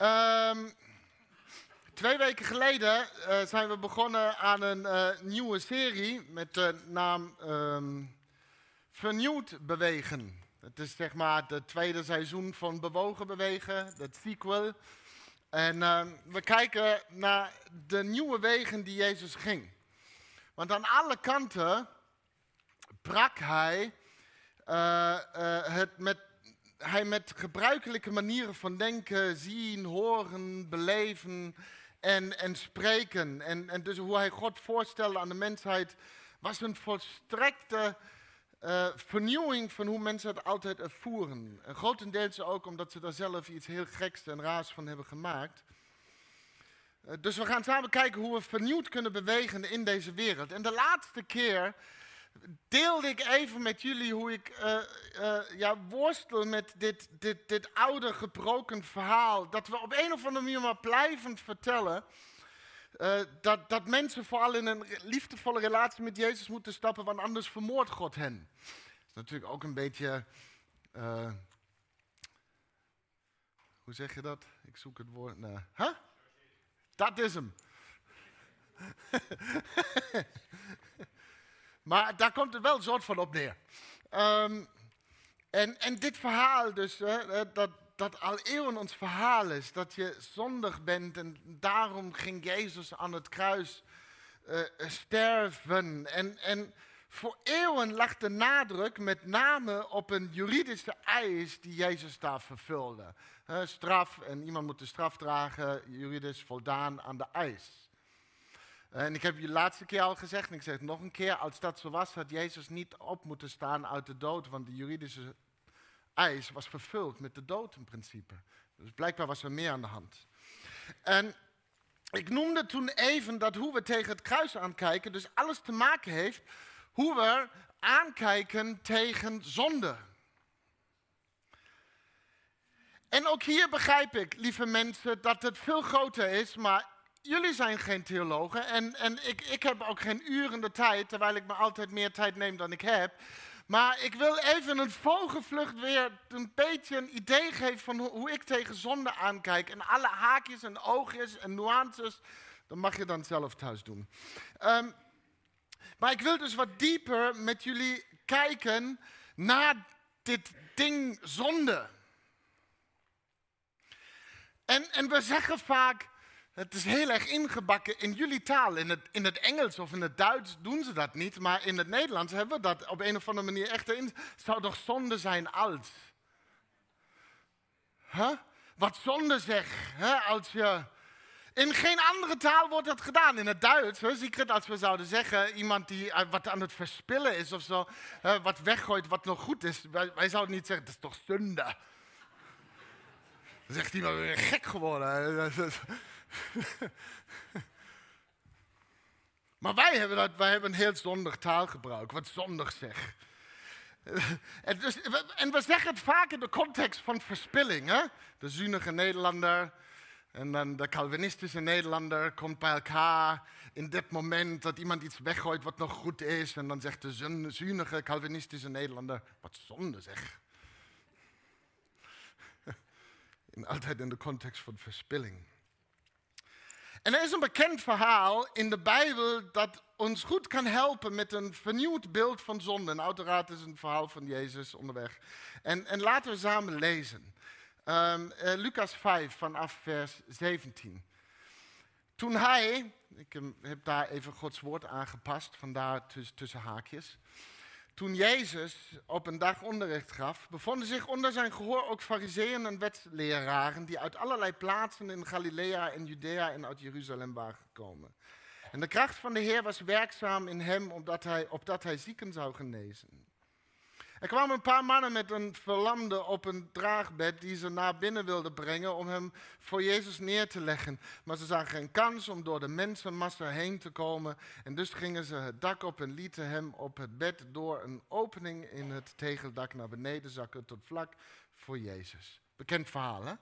Ehm, twee weken geleden eh, zijn we begonnen aan een eh, nieuwe serie met de naam ehm, Vernieuwd Bewegen. Het is zeg maar het tweede seizoen van Bewogen Bewegen, het sequel. En ehm, we kijken naar de nieuwe wegen die Jezus ging. Want aan alle kanten brak hij eh, het met hij met gebruikelijke manieren van denken, zien, horen, beleven en, en spreken. En, en dus hoe hij God voorstelde aan de mensheid, was een volstrekte uh, vernieuwing van hoe mensen het altijd ervoeren. En grotendeels ook omdat ze daar zelf iets heel geks en raars van hebben gemaakt. Uh, dus we gaan samen kijken hoe we vernieuwd kunnen bewegen in deze wereld. En de laatste keer deelde ik even met jullie hoe ik uh, uh, ja, worstel met dit, dit, dit oude gebroken verhaal. Dat we op een of andere manier maar blijven vertellen. Uh, dat, dat mensen vooral in een liefdevolle relatie met Jezus moeten stappen, want anders vermoordt God hen. Dat is natuurlijk ook een beetje. hoe zeg je dat? Ik zoek het woord. Nou, huh? Dat is hem. Maar daar komt het wel een soort van op neer. Um, en, en dit verhaal dus, hè, dat, dat al eeuwen ons verhaal is, dat je zondig bent en daarom ging Jezus aan het kruis uh, sterven. En, en voor eeuwen lag de nadruk met name op een juridische eis die Jezus daar vervulde. Straf, en iemand moet de straf dragen, juridisch voldaan aan de eis. En ik heb je de laatste keer al gezegd, en ik zeg het nog een keer, als dat zo was, had Jezus niet op moeten staan uit de dood, want de juridische eis was vervuld met de dood in principe. Dus blijkbaar was er meer aan de hand. En ik noemde toen even dat hoe we tegen het kruis aankijken, dus alles te maken heeft hoe we aankijken tegen zonde. En ook hier begrijp ik, lieve mensen, dat het veel groter is, maar jullie zijn geen theologen en, en ik, ik heb ook geen uren de tijd, terwijl ik me altijd meer tijd neem dan ik heb. Maar ik wil even een vogelvlucht weer een beetje een idee geven van hoe, ik tegen zonde aankijk. En alle haakjes en oogjes en nuances, dat mag je dan zelf thuis doen. Um, maar ik wil dus wat dieper met jullie kijken naar dit ding zonde. En, en we zeggen vaak, het is heel erg ingebakken in jullie taal. In het, in het Engels of in het Duits doen ze dat niet, maar in het Nederlands hebben we dat op een of andere manier echt in. Zou toch zonde zijn als? Wat zonde zeg, hè? als je... In geen andere taal wordt dat gedaan. In het Duits, hè, zie als we zouden zeggen, iemand die uh, wat aan het verspillen is of zo, wat weggooit wat nog goed is. Wij, zouden niet zeggen, dat is toch zonde. Dan zegt iemand, gek geworden. maar wij hebben, dat, wij hebben een heel zondig taalgebruik, wat zondig zeg. En, we zeggen het vaak in de context van verspilling. De zunige Nederlander en dan de Calvinistische Nederlander komt bij elkaar in dit moment dat iemand iets weggooit wat nog goed is. En dan zegt de zunige Calvinistische Nederlander, wat zonde zeg. Altijd in de context van verspilling. En er is een bekend verhaal in de Bijbel dat ons goed kan helpen met een vernieuwd beeld van zonde. En uiteraard is een verhaal van Jezus onderweg. En, en laten we samen lezen. Um, Lucas 5 vanaf vers 17. Toen hij, ik heb daar even Gods woord aangepast, vandaar tussen haakjes. Toen Jezus op een dag onderricht gaf, bevonden zich onder zijn gehoor ook fariseeën en wetleraren die uit allerlei plaatsen in Galilea en Judea en uit Jeruzalem waren gekomen. En de kracht van de Heer was werkzaam in hem, opdat hij, opdat hij zieken zou genezen. Er kwamen een paar mannen met een verlamde op een draagbed die ze naar binnen wilden brengen om hem voor Jezus neer te leggen. Maar ze zagen geen kans om door de mensenmassa heen te komen. En dus gingen ze het dak op en lieten hem op het bed door een opening in het tegeldak naar beneden zakken tot vlak voor Jezus. Bekend verhaal, hè?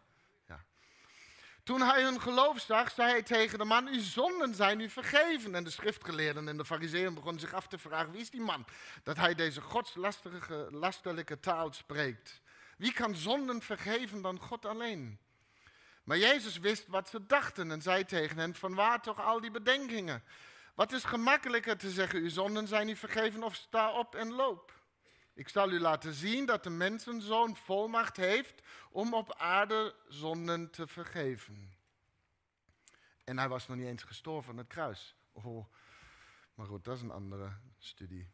Toen hij hun geloof zag, zei hij tegen de man, uw zonden zijn u vergeven. En de schriftgeleerden en de fariseeën begonnen zich af te vragen, wie is die man? Dat hij deze godslastelijke taal spreekt. Wie kan zonden vergeven dan God alleen? Maar Jezus wist wat ze dachten en zei tegen hen, van waar toch al die bedenkingen? Wat is gemakkelijker te zeggen, uw zonden zijn niet vergeven of sta op en loop? Ik zal u laten zien dat de mensenzoon volmacht heeft om op aarde zonden te vergeven. En hij was nog niet eens gestorven aan het kruis. Oh, maar goed, dat is een andere studie.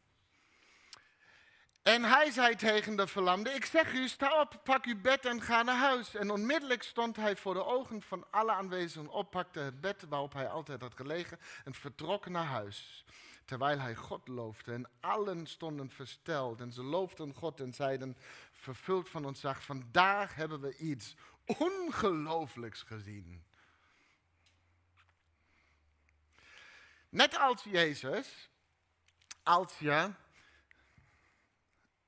En hij zei tegen de verlamde, ik zeg u, sta op, pak uw bed en ga naar huis. En onmiddellijk stond hij voor de ogen van alle aanwezigen op, pakte het bed waarop hij altijd had gelegen en vertrok naar huis. Terwijl hij God loofde en allen stonden versteld en ze loofden God en zeiden, vervuld van ontzag, vandaag hebben we iets ongelooflijks gezien. Net als Jezus, als je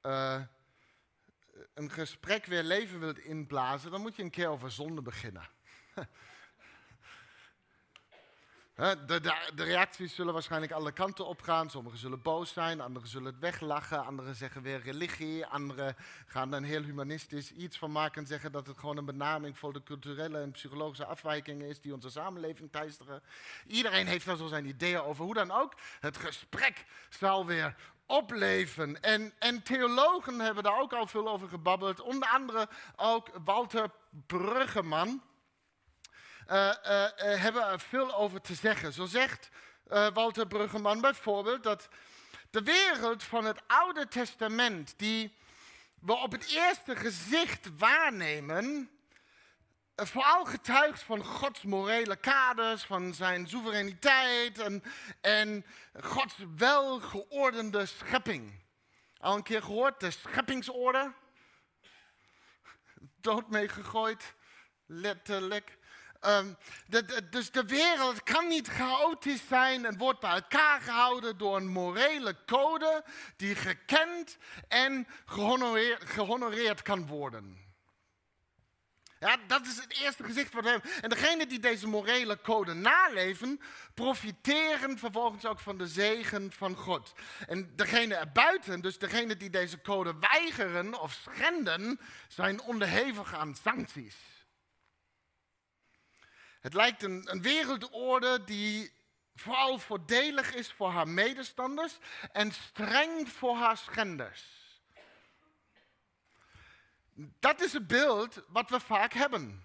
uh, een gesprek weer leven wilt inblazen, dan moet je een keer over zonde beginnen. De, de, reacties zullen waarschijnlijk alle kanten opgaan. Sommigen zullen boos zijn, anderen zullen het weglachen, anderen zeggen weer religie, anderen gaan een heel humanistisch iets van maken en zeggen dat het gewoon een benaming voor de culturele en psychologische afwijkingen is die onze samenleving teisteren. Iedereen heeft daar zo zijn ideeën over. Hoe dan ook, het gesprek zal weer opleven. En, en theologen hebben daar ook al veel over gebabbeld. Onder andere ook Walter Bruggeman. Uh, uh, hebben er veel over te zeggen. Zo zegt Walter Bruggeman bijvoorbeeld dat de wereld van het Oude Testament, die we op het eerste gezicht waarnemen, vooral getuigt van Gods morele kaders, van zijn soevereiniteit en, en Gods welgeordende schepping. Al een keer gehoord, de scheppingsorde? Dood meegegooid, letterlijk. De, dus de wereld kan niet chaotisch zijn en wordt bij elkaar gehouden door een morele code die gekend en gehonoreerd, gehonoreerd kan worden. Ja, dat is het eerste gezicht wat we hebben. En degenen die deze morele code naleven, profiteren vervolgens ook van de zegen van God. En degenen erbuiten, dus degenen die deze code weigeren of schenden, zijn onderhevig aan sancties. Het lijkt een, wereldorde die vooral voordelig is voor haar medestanders en streng voor haar schenders. Dat is het beeld wat we vaak hebben.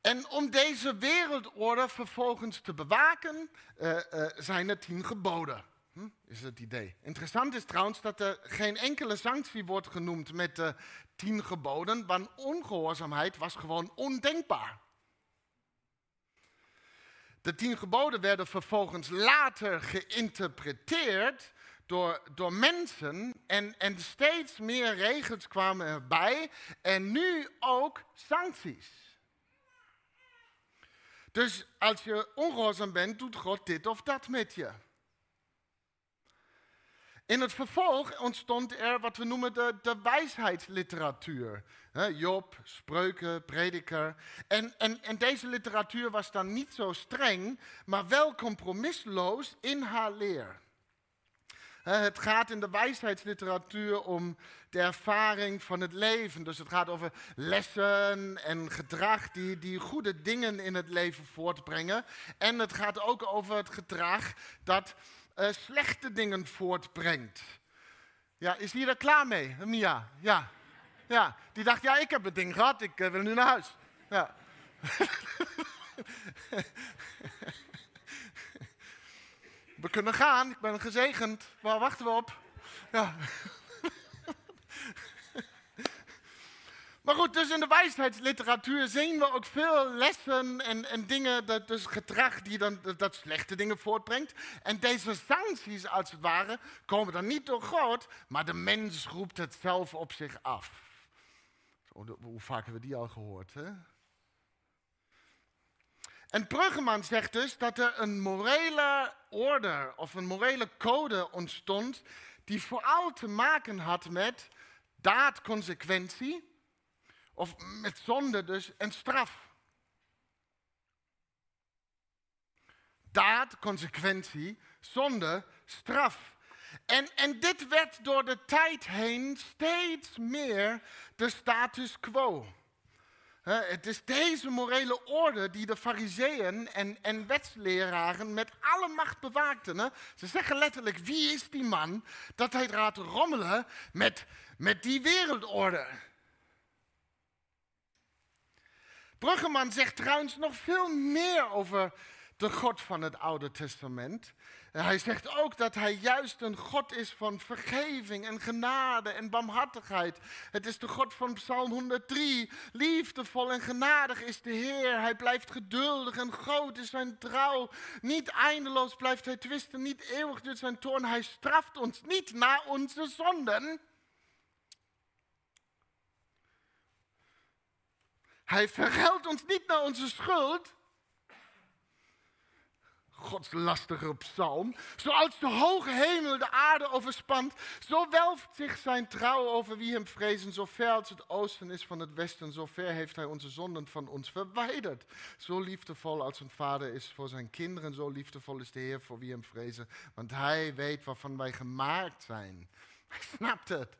En om deze wereldorde vervolgens te bewaken, uh, uh, zijn er tien geboden. Hm? Is het idee. Interessant is trouwens dat er geen enkele sanctie wordt genoemd met de tien geboden, want ongehoorzaamheid was gewoon ondenkbaar. De tien geboden werden vervolgens later geïnterpreteerd door, door mensen en, en steeds meer regels kwamen erbij en nu ook sancties. Dus als je ongehoorzaam bent, doet God dit of dat met je. In het vervolg ontstond er wat we noemen de, de wijsheidsliteratuur. Job, spreuken, prediker. En, en, en deze literatuur was dan niet zo streng, maar wel compromisloos in haar leer. Het gaat in de wijsheidsliteratuur om de ervaring van het leven. Dus het gaat over lessen en gedrag die, die goede dingen in het leven voortbrengen. En het gaat ook over het gedrag dat uh, slechte dingen voortbrengt. Ja, is die er klaar mee, Mia? Ja. ja. Die dacht, ja, ik heb het ding gehad, ik uh, wil nu naar huis. Ja. we kunnen gaan, ik ben gezegend. Waar wachten we op? Ja. Maar goed, dus in de wijsheidsliteratuur zien we ook veel lessen en, en dingen, dus gedrag die dan dat, slechte dingen voortbrengt. En deze sancties, als het ware, komen dan niet door God, maar de mens roept het zelf op zich af. hoe vaak hebben we die al gehoord, hè? En Bruggeman zegt dus dat er een morele orde of een morele code ontstond die vooral te maken had met daadconsequentie of met zonde dus en straf. Daad, consequentie, zonde, straf. En, en dit werd door de tijd heen steeds meer de status quo. het is deze morele orde die de fariseeën en, en wetsleraren met alle macht bewaakten. Ze zeggen letterlijk, wie is die man dat hij gaat rommelen met, met die wereldorde? Bruggeman zegt trouwens nog veel meer over de God van het Oude Testament. Hij zegt ook dat hij juist een God is van vergeving en genade en barmhartigheid. Het is de God van Psalm 103. Liefdevol en genadig is de Heer. Hij blijft geduldig en groot is zijn trouw. Niet eindeloos blijft hij twisten, niet eeuwig duurt zijn toorn. Hij straft ons niet na onze zonden. Hij vergeldt ons niet naar onze schuld. Gods lastige psalm. Zoals de hoge hemel de aarde overspant, zo welft zich zijn trouw over wie hem vrezen. Zo ver als het oosten is van het westen, zo ver heeft hij onze zonden van ons verwijderd. Zo liefdevol als een vader is voor zijn kinderen, zo liefdevol is de Heer voor wie hem vrezen. Want hij weet waarvan wij gemaakt zijn. Hij snapt het.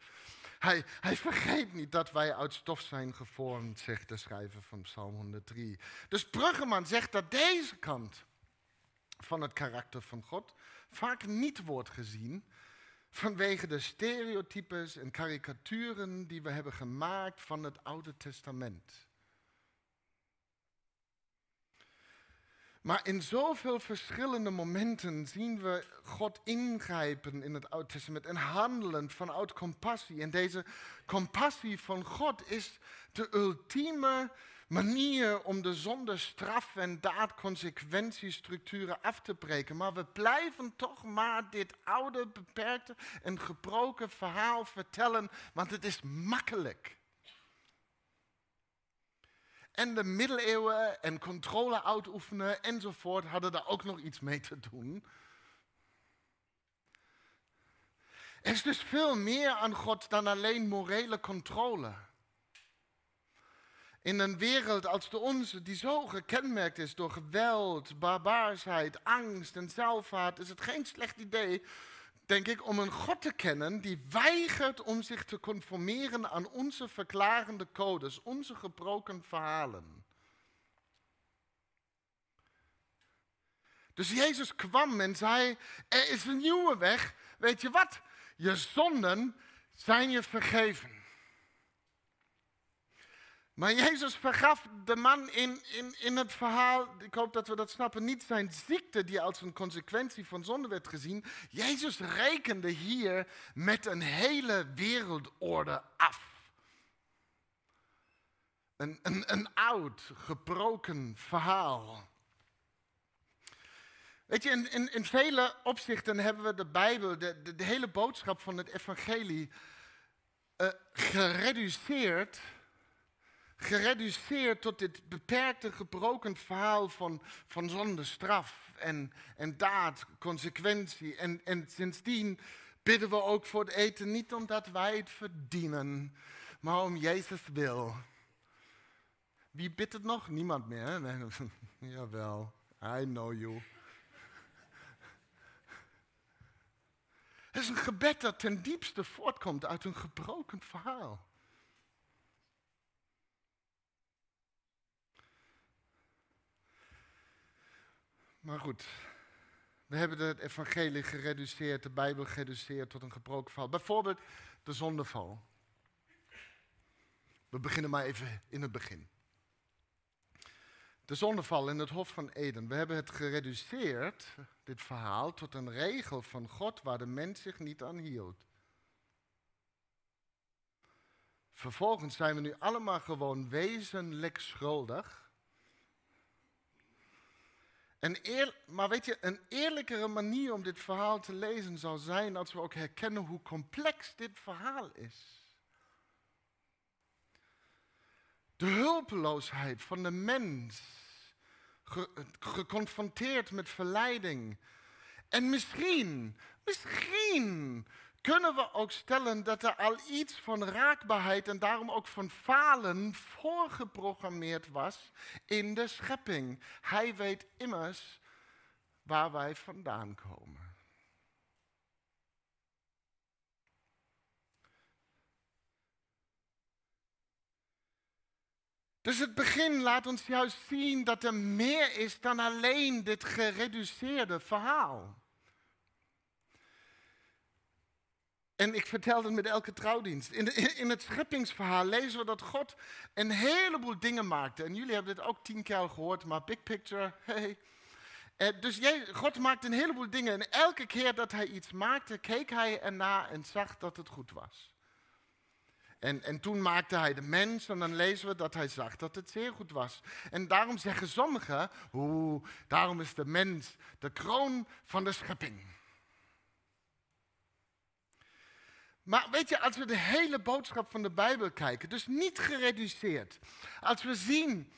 Hij, hij vergeet niet dat wij uit stof zijn gevormd, zegt de schrijver van Psalm 103. Dus Bruggeman zegt dat deze kant van het karakter van God vaak niet wordt gezien vanwege de stereotypes en karikaturen die we hebben gemaakt van het Oude Testament. Maar in zoveel verschillende momenten zien we God ingrijpen in het Oude Testament en handelen vanuit compassie. En deze compassie van God is de ultieme manier om de zonde straf- en daadconsequentiestructuren af te breken. Maar we blijven toch maar dit oude, beperkte en gebroken verhaal vertellen, want het is makkelijk. En de middeleeuwen en controle uitoefenen enzovoort hadden daar ook nog iets mee te doen. Er is dus veel meer aan God dan alleen morele controle. In een wereld als de onze, die zo gekenmerkt is door geweld, barbaarsheid, angst en zelfhaat, is het geen slecht idee, denk ik, om een God te kennen die weigert om zich te conformeren aan onze verklarende codes, onze gebroken verhalen. Dus Jezus kwam en zei: Er is een nieuwe weg. Weet je wat? Je zonden zijn je vergeven. Maar Jezus vergaf de man in, in, in het verhaal, ik hoop dat we dat snappen, niet zijn ziekte die als een consequentie van zonde werd gezien. Jezus rekende hier met een hele wereldorde af. Een, een, een oud, gebroken verhaal. Weet je, in, in, in vele opzichten hebben we de Bijbel, de, de, hele boodschap van het evangelie, uh, gereduceerd gereduceerd tot dit beperkte, gebroken verhaal van, van zonde, straf en, en daad, consequentie. En, en sindsdien bidden we ook voor het eten niet omdat wij het verdienen, maar om Jezus wil. Wie bidt het nog? Niemand meer. Nee. Jawel, I know you. Het is een gebed dat ten diepste voortkomt uit een gebroken verhaal. Maar goed, we hebben het evangelie gereduceerd, de Bijbel gereduceerd tot een gebroken val. Bijvoorbeeld de zondeval. We beginnen maar even in het begin. De zondeval in het Hof van Eden. We hebben het gereduceerd, dit verhaal, tot een regel van God waar de mens zich niet aan hield. Vervolgens zijn we nu allemaal gewoon wezenlijk schuldig. Een maar weet je, een eerlijkere manier om dit verhaal te lezen zou zijn als we ook herkennen hoe complex dit verhaal is. De hulpeloosheid van de mens, geconfronteerd met verleiding. En misschien, misschien kunnen we ook stellen dat er al iets van raakbaarheid en daarom ook van falen voorgeprogrammeerd was in de schepping. Hij weet immers waar wij vandaan komen. Dus het begin laat ons juist zien dat er meer is dan alleen dit gereduceerde verhaal. En ik vertel het met elke trouwdienst. In, in, het scheppingsverhaal lezen we dat God een heleboel dingen maakte. En jullie hebben dit ook tien keer al gehoord, maar big picture, hey. Eh, dus God maakte een heleboel dingen. En elke keer dat hij iets maakte, keek hij erna en zag dat het goed was. En, en toen maakte hij de mens en dan lezen we dat hij zag dat het zeer goed was. En daarom zeggen sommigen, oeh, daarom is de mens de kroon van de schepping. Maar weet je, als we de hele boodschap van de Bijbel kijken, dus niet gereduceerd, als we zien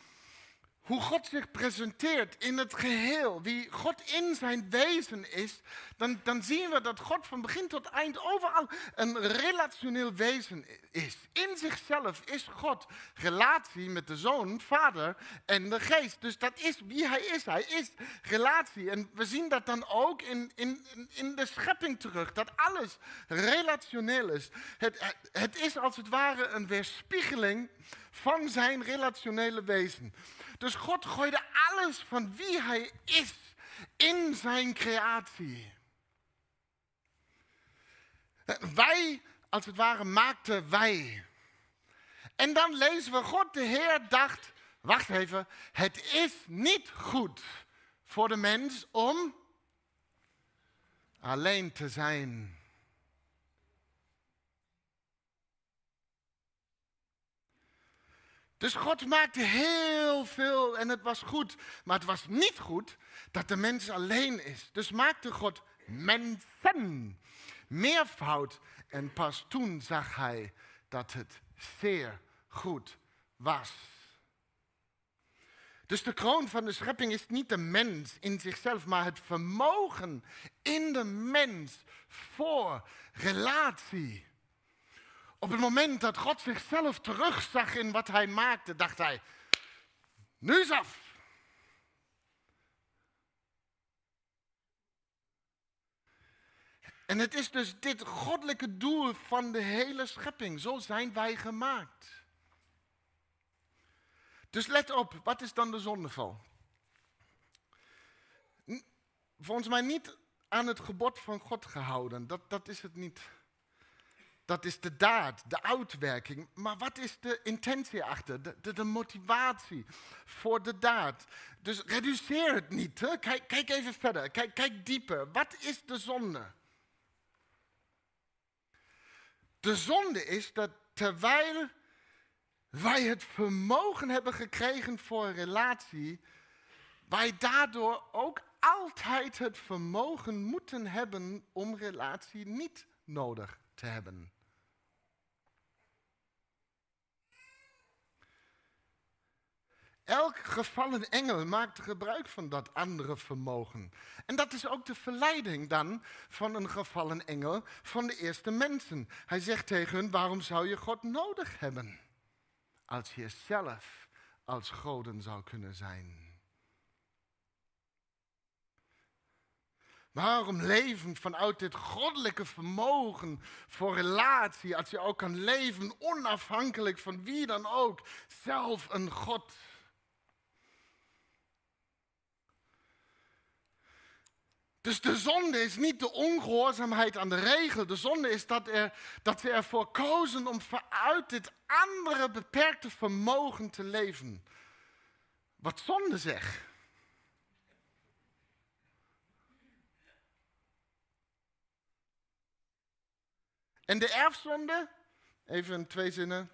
hoe God zich presenteert in het geheel, wie God in zijn wezen is, dan, dan zien we dat God van begin tot eind overal een relationeel wezen is. In zichzelf is God relatie met de Zoon, Vader en de Geest. Dus dat is wie Hij is. Hij is relatie. En we zien dat dan ook in, in, in de schepping terug, dat alles relationeel is. Het, het is als het ware een weerspiegeling van zijn relationele wezen. Dus God gooide alles van wie hij is in zijn creatie. Wij, als het ware, maakten wij. En dan lezen we, God de Heer dacht, wacht even, het is niet goed voor de mens om alleen te zijn. Dus God maakte heel veel en het was goed. Maar het was niet goed dat de mens alleen is. Dus maakte God mensen. Meervoud. En pas toen zag hij dat het zeer goed was. Dus de kroon van de schepping is niet de mens in zichzelf, maar het vermogen in de mens voor relatie. Op het moment dat God zichzelf terugzag in wat hij maakte, dacht hij, nu is af. En het is dus dit goddelijke doel van de hele schepping. Zo zijn wij gemaakt. Dus let op, wat is dan de zondeval? Volgens mij niet aan het gebod van God gehouden. Dat, dat is het niet. Dat is de daad, de uitwerking. Maar wat is de intentie achter, de, motivatie voor de daad? Dus reduceer het niet. Kijk, kijk even verder, kijk, kijk dieper. Wat is de zonde? De zonde is dat terwijl wij het vermogen hebben gekregen voor een relatie, wij daardoor ook altijd het vermogen moeten hebben om relatie niet nodig te hebben. Elk gevallen engel maakt gebruik van dat andere vermogen. En dat is ook de verleiding dan van een gevallen engel van de eerste mensen. Hij zegt tegen hun, waarom zou je God nodig hebben? Als je zelf als goden zou kunnen zijn. Waarom leven vanuit dit goddelijke vermogen voor relatie, als je ook kan leven onafhankelijk van wie dan ook, zelf een God? Dus de zonde is niet de ongehoorzaamheid aan de regel. De zonde is dat, er, dat ze ervoor kozen om vanuit dit andere beperkte vermogen te leven. Wat zonde zegt. En de erfzonde, even twee zinnen.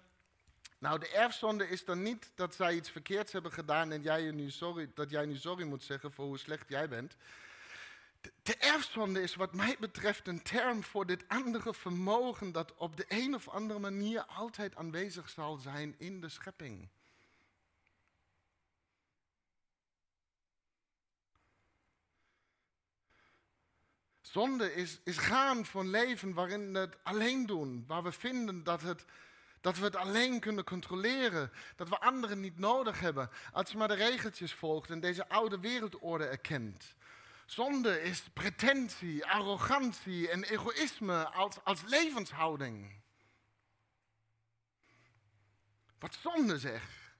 Nou, de erfzonde is dan niet dat zij iets verkeerds hebben gedaan en jij nu sorry, dat jij nu sorry moet zeggen voor hoe slecht jij bent. De, erfzonde is wat mij betreft een term voor dit andere vermogen dat op de een of andere manier altijd aanwezig zal zijn in de schepping. Zonde is, is gaan van leven waarin we het alleen doen, waar we vinden dat, het, dat we het alleen kunnen controleren, dat we anderen niet nodig hebben, als je maar de regeltjes volgt en deze oude wereldorde erkent. Zonde is pretentie, arrogantie en egoïsme als, als levenshouding. Wat zonde zeg.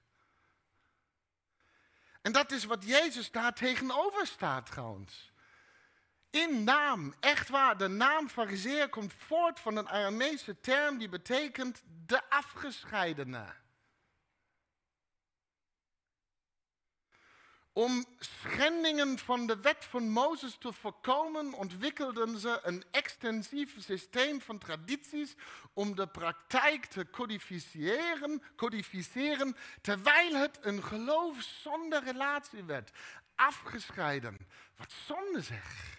En dat is wat Jezus daar tegenover staat trouwens. In naam, echt waar, de naam fariseer komt voort van een Aramese term die betekent de afgescheidene. Om schendingen van de wet van Mozes te voorkomen, ontwikkelden ze een extensief systeem van tradities om de praktijk te codificeren, codificeren terwijl het een geloof zonder relatie werd. Afgescheiden. Wat zonde zeg.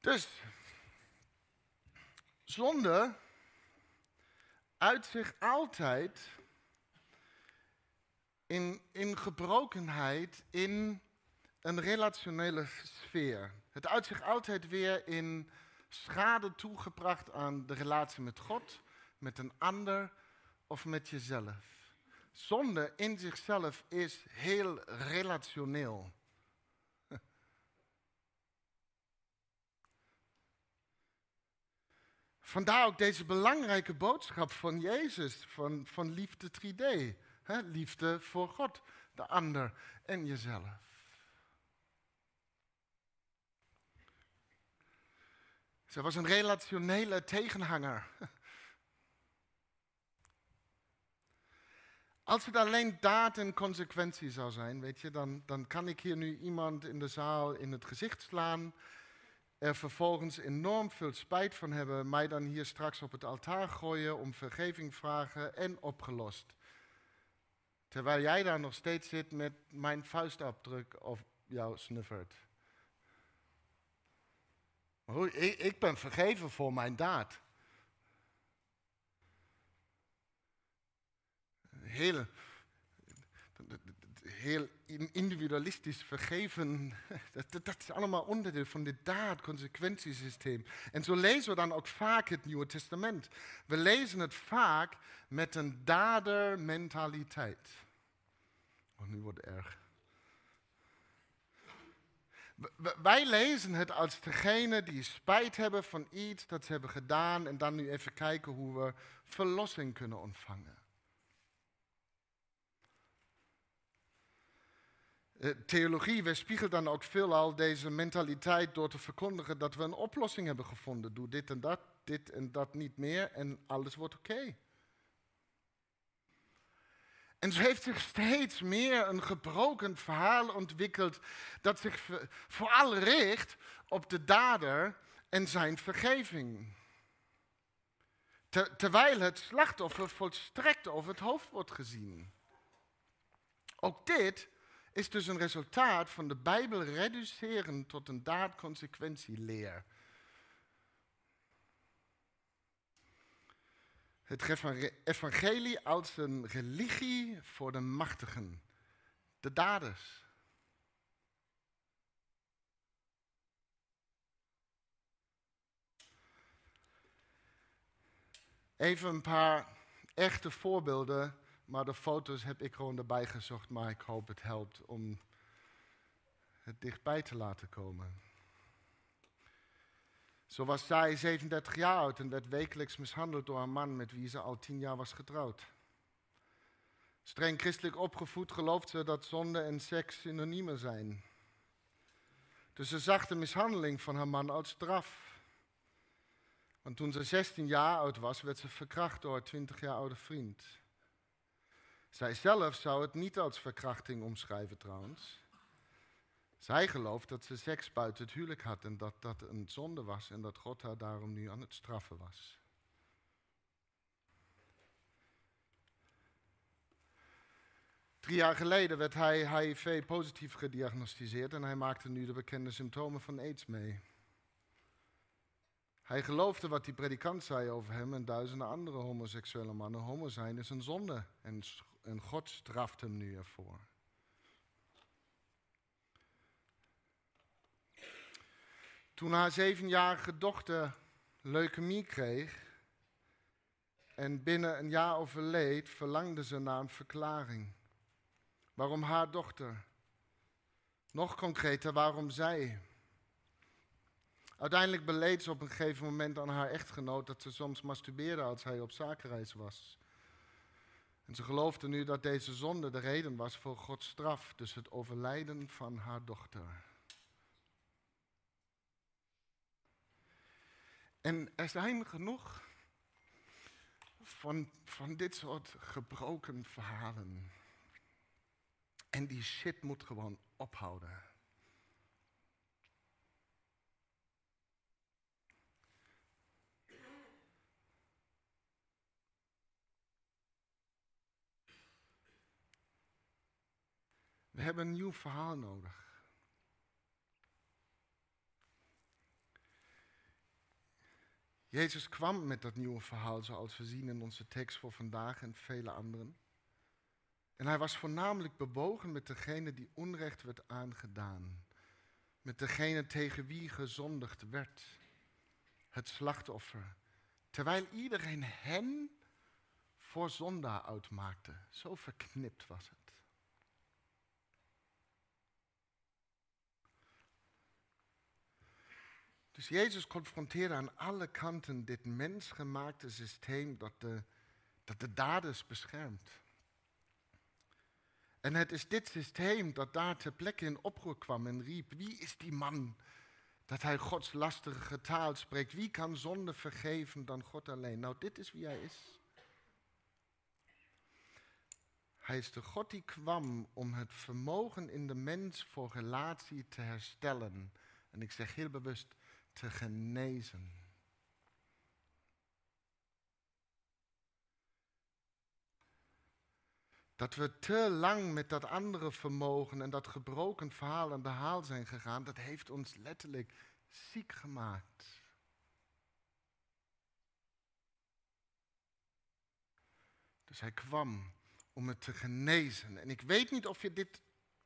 Dus, zonde uit zich altijd in, in gebrokenheid in een relationele sfeer. Het uit zich altijd weer in schade toegebracht aan de relatie met God, met een ander of met jezelf. Zonde in zichzelf is heel relationeel. Vandaar ook deze belangrijke boodschap van Jezus, van, van liefde 3D. Hè? Liefde voor God, de ander en jezelf. Zij was een relationele tegenhanger. Als het alleen daad en consequentie zou zijn, weet je, dan, dan kan ik hier nu iemand in de zaal in het gezicht slaan er vervolgens enorm veel spijt van hebben, mij dan hier straks op het altaar gooien, om vergeving vragen en opgelost. Terwijl jij daar nog steeds zit met mijn vuistafdruk of jouw snuffert. Ik, ik ben vergeven voor mijn daad. Hele heel individualistisch vergeven, dat, is allemaal onderdeel van dit daad-consequentiesysteem. En zo lezen we dan ook vaak het Nieuwe Testament. We lezen het vaak met een dadermentaliteit. Oh, nu wordt het erg. Wij lezen het als degene die spijt hebben van iets dat ze hebben gedaan en dan nu even kijken hoe we verlossing kunnen ontvangen. Theologie weerspiegelt dan ook veelal deze mentaliteit door te verkondigen dat we een oplossing hebben gevonden. Doe dit en dat, dit en dat niet meer en alles wordt oké. En zo heeft zich steeds meer een gebroken verhaal ontwikkeld dat zich vooral richt op de dader en zijn vergeving. terwijl het slachtoffer volstrekt over het hoofd wordt gezien. Ook dit is dus een resultaat van de Bijbel reduceren tot een daad-consequentieleer. Het evangelie als een religie voor de machtigen, de daders. Even een paar echte voorbeelden maar de foto's heb ik gewoon erbij gezocht, maar ik hoop het helpt om het dichtbij te laten komen. Zo was zij 37 jaar oud en werd wekelijks mishandeld door een man met wie ze al tien jaar was getrouwd. Streng christelijk opgevoed gelooft ze dat zonde en seks synoniemen zijn. Dus ze zag de mishandeling van haar man als straf. Want toen ze 16 jaar oud was, werd ze verkracht door haar 20 jaar oude vriend. Zij zelf zou het niet als verkrachting omschrijven trouwens. Zij gelooft dat ze seks buiten het huwelijk had en dat dat een zonde was en dat God haar daarom nu aan het straffen was. Drie jaar geleden werd hij HIV-positief gediagnosticeerd en hij maakte nu de bekende symptomen van AIDS mee. Hij geloofde wat die predikant zei over hem en duizenden andere homoseksuele mannen. Homo zijn is een zonde en en God straft hem nu ervoor. Toen haar zevenjarige dochter leukemie kreeg en binnen een jaar overleed, verlangde ze naar een verklaring. Waarom haar dochter? Nog concreter, waarom zij? Uiteindelijk beleed ze op een gegeven moment aan haar echtgenoot dat ze soms masturbeerde als hij op zakenreis was. En ze geloofde nu dat deze zonde de reden was voor Gods straf, dus het overlijden van haar dochter. En er zijn genoeg van, van dit soort gebroken verhalen. En die shit moet gewoon ophouden. We hebben een nieuw verhaal nodig. Jezus kwam met dat nieuwe verhaal, zoals we zien in onze tekst voor vandaag en vele anderen. En hij was voornamelijk bewogen met degene die onrecht werd aangedaan. Met degene tegen wie gezondigd werd. Het slachtoffer. Terwijl iedereen hen voor zondaar uitmaakte. Zo verknipt was het. Dus Jezus confronteerde aan alle kanten dit mensgemaakte systeem dat de, dat de daders beschermt. En het is dit systeem dat daar ter plekke in oproer kwam en riep: Wie is die man dat hij Gods lastige taal spreekt? Wie kan zonde vergeven dan God alleen? Nou, dit is wie hij is. Hij is de God die kwam om het vermogen in de mens voor relatie te herstellen. En ik zeg heel bewust te genezen. Dat we te lang met dat andere vermogen en dat gebroken verhaal en behaal zijn gegaan, dat heeft ons letterlijk ziek gemaakt. Dus hij kwam om het te genezen. En ik weet niet of je dit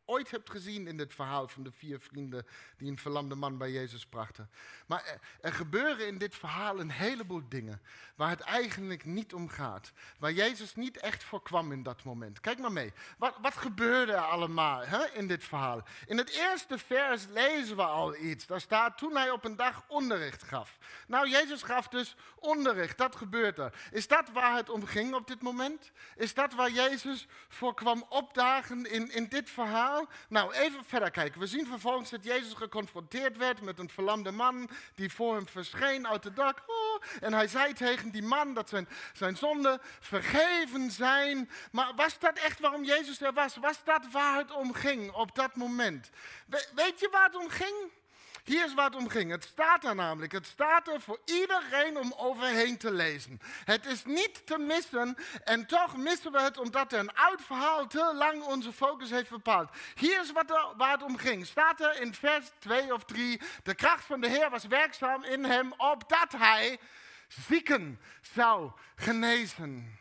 ooit hebt gezien in dit verhaal van de vier vrienden die een verlamde man bij Jezus brachten. Maar er, gebeuren in dit verhaal een heleboel dingen waar het eigenlijk niet om gaat. Waar Jezus niet echt voor kwam in dat moment. Kijk maar mee. Wat, wat gebeurde er allemaal hè, in dit verhaal? In het eerste vers lezen we al iets. Daar staat toen hij op een dag onderricht gaf. Nou, Jezus gaf dus onderricht. Dat gebeurt er. Is dat waar het om ging op dit moment? Is dat waar Jezus voor kwam opdagen in, in dit verhaal? Nou, even verder kijken. We zien vervolgens dat Jezus geconfronteerd werd met een verlamde man die voor hem verscheen uit het dak. Oh, en hij zei tegen die man dat zijn zonden vergeven zijn. Maar was dat echt waarom Jezus er was? Was dat waar het om ging op dat moment? weet je waar het om ging? Hier is waar het om ging. Het staat er namelijk. Het staat er voor iedereen om overheen te lezen. Het is niet te missen en toch missen we het omdat een oud verhaal te lang onze focus heeft bepaald. Hier is wat er, waar het om ging. Staat er in vers 2 of 3. De kracht van de Heer was werkzaam in hem opdat hij zieken zou genezen.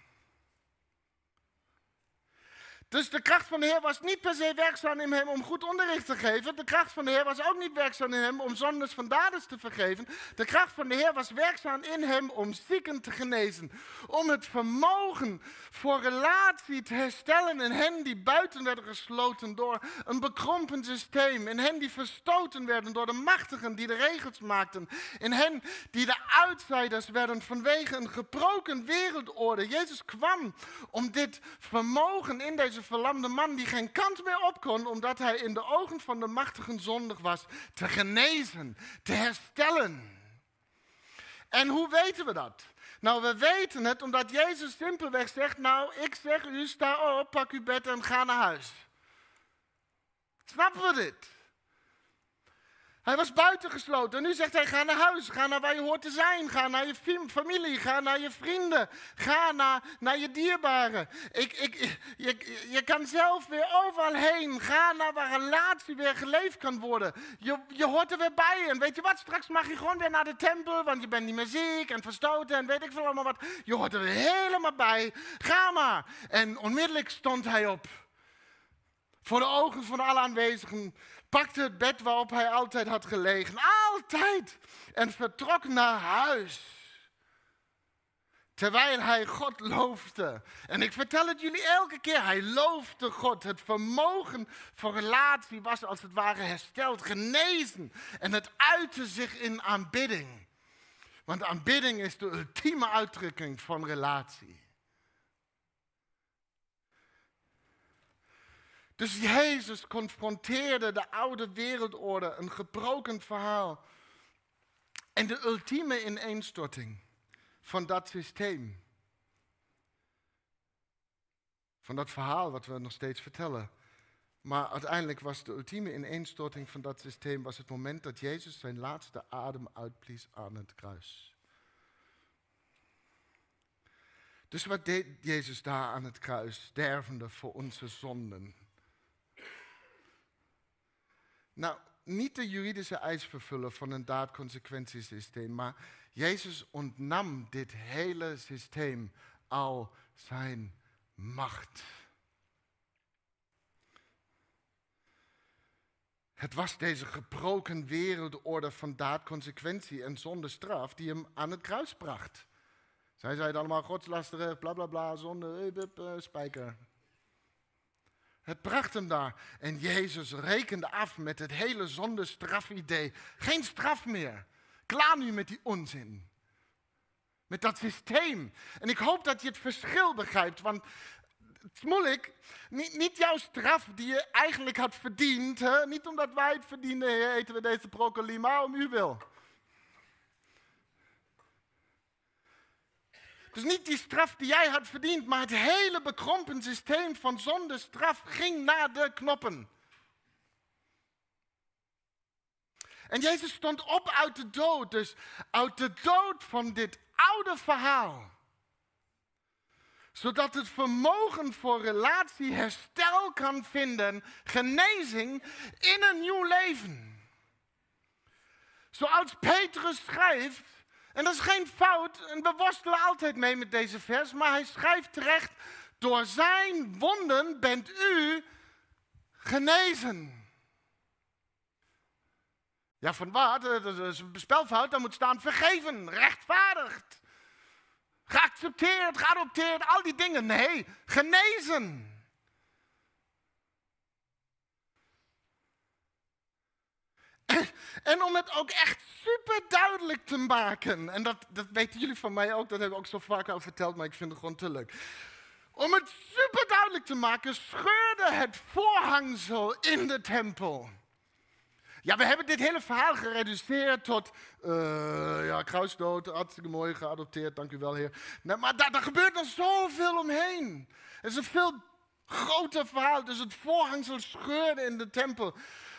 Dus de kracht van de Heer was niet per se werkzaam in hem om goed onderricht te geven. De kracht van de Heer was ook niet werkzaam in hem om zondes van daders te vergeven. De kracht van de Heer was werkzaam in hem om zieken te genezen. Om het vermogen voor relatie te herstellen in hen die buiten werden gesloten door een bekrompen systeem. In hen die verstoten werden door de machtigen die de regels maakten. In hen die de outsiders werden vanwege een gebroken wereldorde. Jezus kwam om dit vermogen in deze verlamde man die geen kant meer op kon, omdat hij in de ogen van de machtigen zondig was, te genezen, te herstellen. En hoe weten we dat? Nou, we weten het omdat Jezus simpelweg zegt, nou, ik zeg u, sta op, pak uw bed en ga naar huis. Snappen we dit? Hij was buitengesloten. En nu zegt hij: ga naar huis. Ga naar waar je hoort te zijn. Ga naar je familie. Ga naar je vrienden. Ga naar, naar je dierbaren. Ik, ik, je, je kan zelf weer overal heen. Ga naar waar relatie weer geleefd kan worden. Je, je hoort er weer bij. En weet je wat? Straks mag je gewoon weer naar de tempel. Want je bent niet meer ziek en verstoten. En weet ik veel allemaal wat. Je hoort er helemaal bij. Ga maar. En onmiddellijk stond hij op. Voor de ogen van alle aanwezigen pakte het bed waarop hij altijd had gelegen, altijd, en vertrok naar huis. Terwijl hij God loofde. En ik vertel het jullie elke keer. Hij loofde God. Het vermogen voor relatie was als het ware hersteld, genezen. En het uitte zich in aanbidding. Want aanbidding is de ultieme uitdrukking van relatie. Dus Jezus confronteerde de oude wereldorde, een gebroken verhaal. En de ultieme ineenstorting van dat systeem. Van dat verhaal wat we nog steeds vertellen. Maar uiteindelijk was de ultieme ineenstorting van dat systeem was het moment dat Jezus zijn laatste adem uitblies aan het kruis. Dus wat deed Jezus daar aan het kruis, stervende voor onze zonden? Nou, niet de juridische eis vervullen van een daad-consequentiesysteem, maar Jezus ontnam dit hele systeem al zijn macht. Het was deze gebroken wereldorde van daad, consequentie en zonder straf die hem aan het kruis bracht. Zij zeiden allemaal godslasteren, bla bla bla, zonde, uh, spijker. Het bracht hem daar. En Jezus rekende af met het hele zondestrafidee. Geen straf meer. Klaar nu met die onzin. Met dat systeem. En ik hoop dat je het verschil begrijpt. Want het is moeilijk. Niet, jouw straf die je eigenlijk had verdiend. Hè? Niet omdat wij het verdienen, eten we deze broccoli, maar om u wil. Dus niet die straf die jij had verdiend, maar het hele bekrompen systeem van zonde straf ging naar de knoppen. En Jezus stond op uit de dood, dus uit de dood van dit oude verhaal. Zodat het vermogen voor relatie herstel kan vinden, genezing in een nieuw leven. Zoals Petrus schrijft, en dat is geen fout, en we worstelen altijd mee met deze vers, maar hij schrijft terecht, door zijn wonden bent u genezen. Ja, van wat? Dat is een spelfout, dan moet staan vergeven, rechtvaardigd, geaccepteerd, geadopteerd, al die dingen. Nee, genezen. En, om het ook echt super duidelijk te maken, en dat, dat weten jullie van mij ook, dat heb ik ook zo vaak al verteld, maar ik vind het gewoon te leuk. Om het super duidelijk te maken, scheurde het voorhangsel in de tempel. Ja, we hebben dit hele verhaal gereduceerd tot, uh, ja, kruisdood, hartstikke mooi, geadopteerd, dank u wel, heer. Maar daar, daar gebeurt nog zoveel omheen. Het is een veel groter verhaal. Dus het voorhangsel scheurde in de tempel.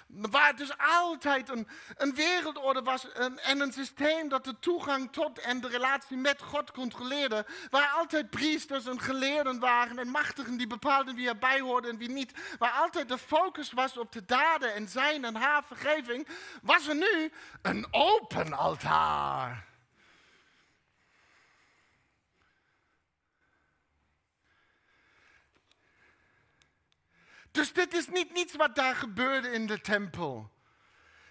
Waar dus altijd een, een wereldorde was en een systeem dat de toegang tot en de relatie met God controleerde. Waar altijd priesters en geleerden waren en machtigen die bepaalden wie erbij hoorde en wie niet. Waar altijd de focus was op de daden en zijn en haar vergeving. Was er nu een open altaar. Dus dit is niet niets wat daar gebeurde in de tempel.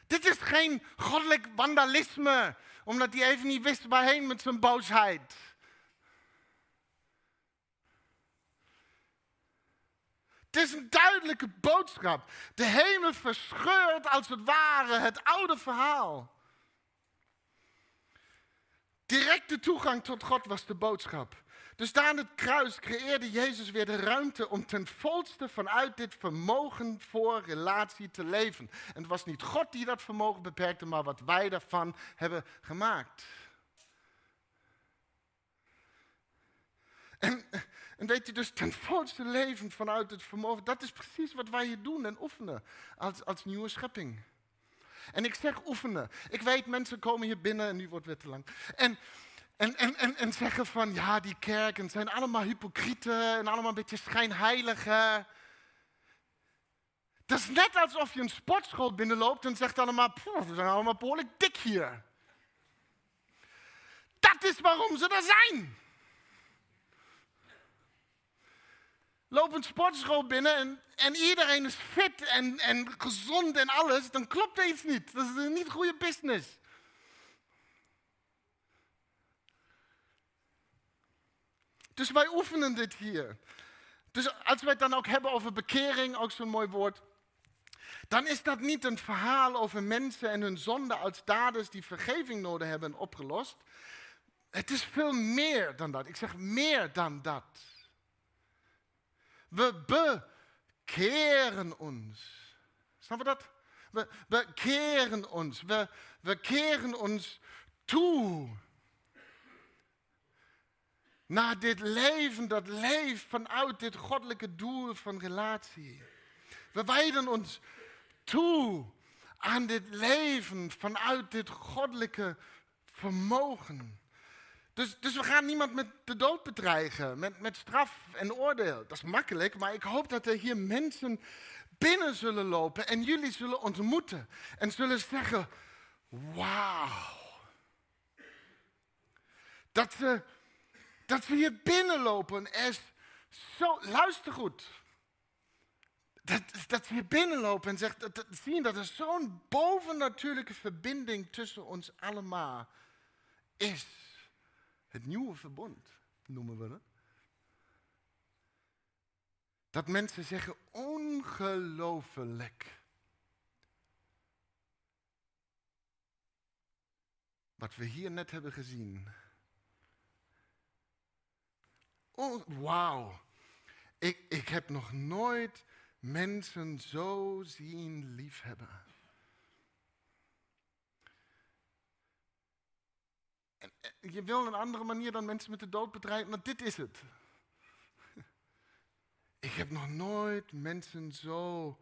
Dit is geen goddelijk vandalisme, omdat hij even niet wist waarheen met zijn boosheid. Het is een duidelijke boodschap. De hemel verscheurt als het ware het oude verhaal. Directe toegang tot God was de boodschap. Dus daar aan het kruis creëerde Jezus weer de ruimte om ten volste vanuit dit vermogen voor relatie te leven. En het was niet God die dat vermogen beperkte, maar wat wij daarvan hebben gemaakt. En, en weet je, dus ten volste leven vanuit het vermogen, dat is precies wat wij hier doen en oefenen als, als nieuwe schepping. En ik zeg oefenen. Ik weet, mensen komen hier binnen en nu wordt het weer te lang. En en, en, en, en zeggen van, ja, die kerken zijn allemaal hypocrieten en allemaal een beetje schijnheiligen. Dat is net alsof je een sportschool binnenloopt en zegt allemaal, we zijn allemaal behoorlijk dik hier. Dat is waarom ze er zijn. Loop een sportschool binnen en, en iedereen is fit en, en gezond en alles, dan klopt er iets niet. Dat is niet goede business. Dus wij oefenen dit hier. Dus als wij het dan ook hebben over bekering, ook zo'n mooi woord, dan is dat niet een verhaal over mensen en hun zonde als daders die vergeving nodig hebben opgelost. Het is veel meer dan dat. Ik zeg meer dan dat. We bekeren ons. Snap je dat? We, we keren ons. We, we keren ons toe. Naar dit leven dat leeft vanuit dit goddelijke doel van relatie. We wijden ons toe aan dit leven vanuit dit goddelijke vermogen. Dus, dus we gaan niemand met de dood bedreigen, met, met straf en oordeel. Dat is makkelijk, maar ik hoop dat er hier mensen binnen zullen lopen en jullie zullen ontmoeten. En zullen zeggen, wauw. Dat ze, dat ze hier binnenlopen is zo, luister goed. Dat, dat ze hier binnenlopen en zegt, dat, zien dat er zo'n bovennatuurlijke verbinding tussen ons allemaal is. Het nieuwe verbond noemen we het. Dat mensen zeggen, ongelooflijk. Wat we hier net hebben gezien. Oh, Wauw. Ik, ik heb nog nooit mensen zo zien liefhebben. En, je wil een andere manier dan mensen met de dood bedreigen, maar dit is het. Ik heb nog nooit mensen zo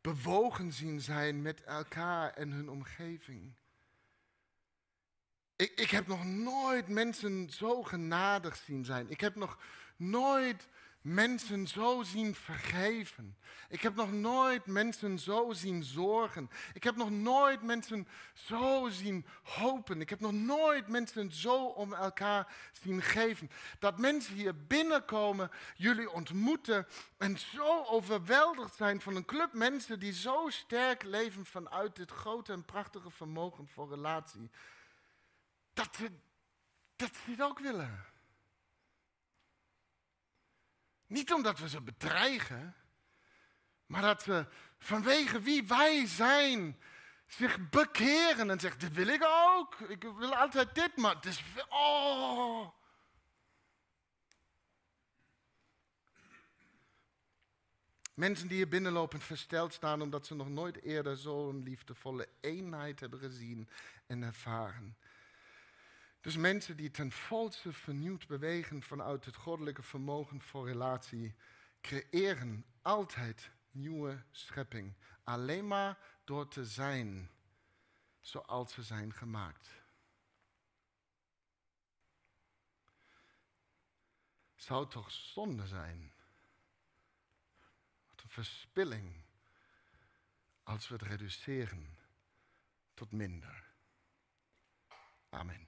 bewogen zien zijn met elkaar en hun omgeving. Ik, ik heb nog nooit mensen zo genadig zien zijn. Ik heb nog nooit mensen zo zien vergeven. Ik heb nog nooit mensen zo zien zorgen. Ik heb nog nooit mensen zo zien hopen. Ik heb nog nooit mensen zo om elkaar zien geven. Dat mensen hier binnenkomen, jullie ontmoeten en zo overweldigd zijn van een club mensen die zo sterk leven vanuit dit grote en prachtige vermogen voor relatie. Dat ze, dat ze ook willen. Niet omdat we ze bedreigen, maar dat ze vanwege wie wij zijn zich bekeren en zeggen, dit wil ik ook. Ik wil altijd dit, maar het is... Oh. Mensen die hier binnenlopen versteld staan omdat ze nog nooit eerder zo'n liefdevolle eenheid hebben gezien en ervaren. Dus mensen die ten volste vernieuwd bewegen vanuit het goddelijke vermogen voor relatie, creëren altijd nieuwe schepping. Alleen maar door te zijn zoals ze zijn gemaakt. Zou toch zonde zijn? Wat een verspilling als we het reduceren tot minder. Amen.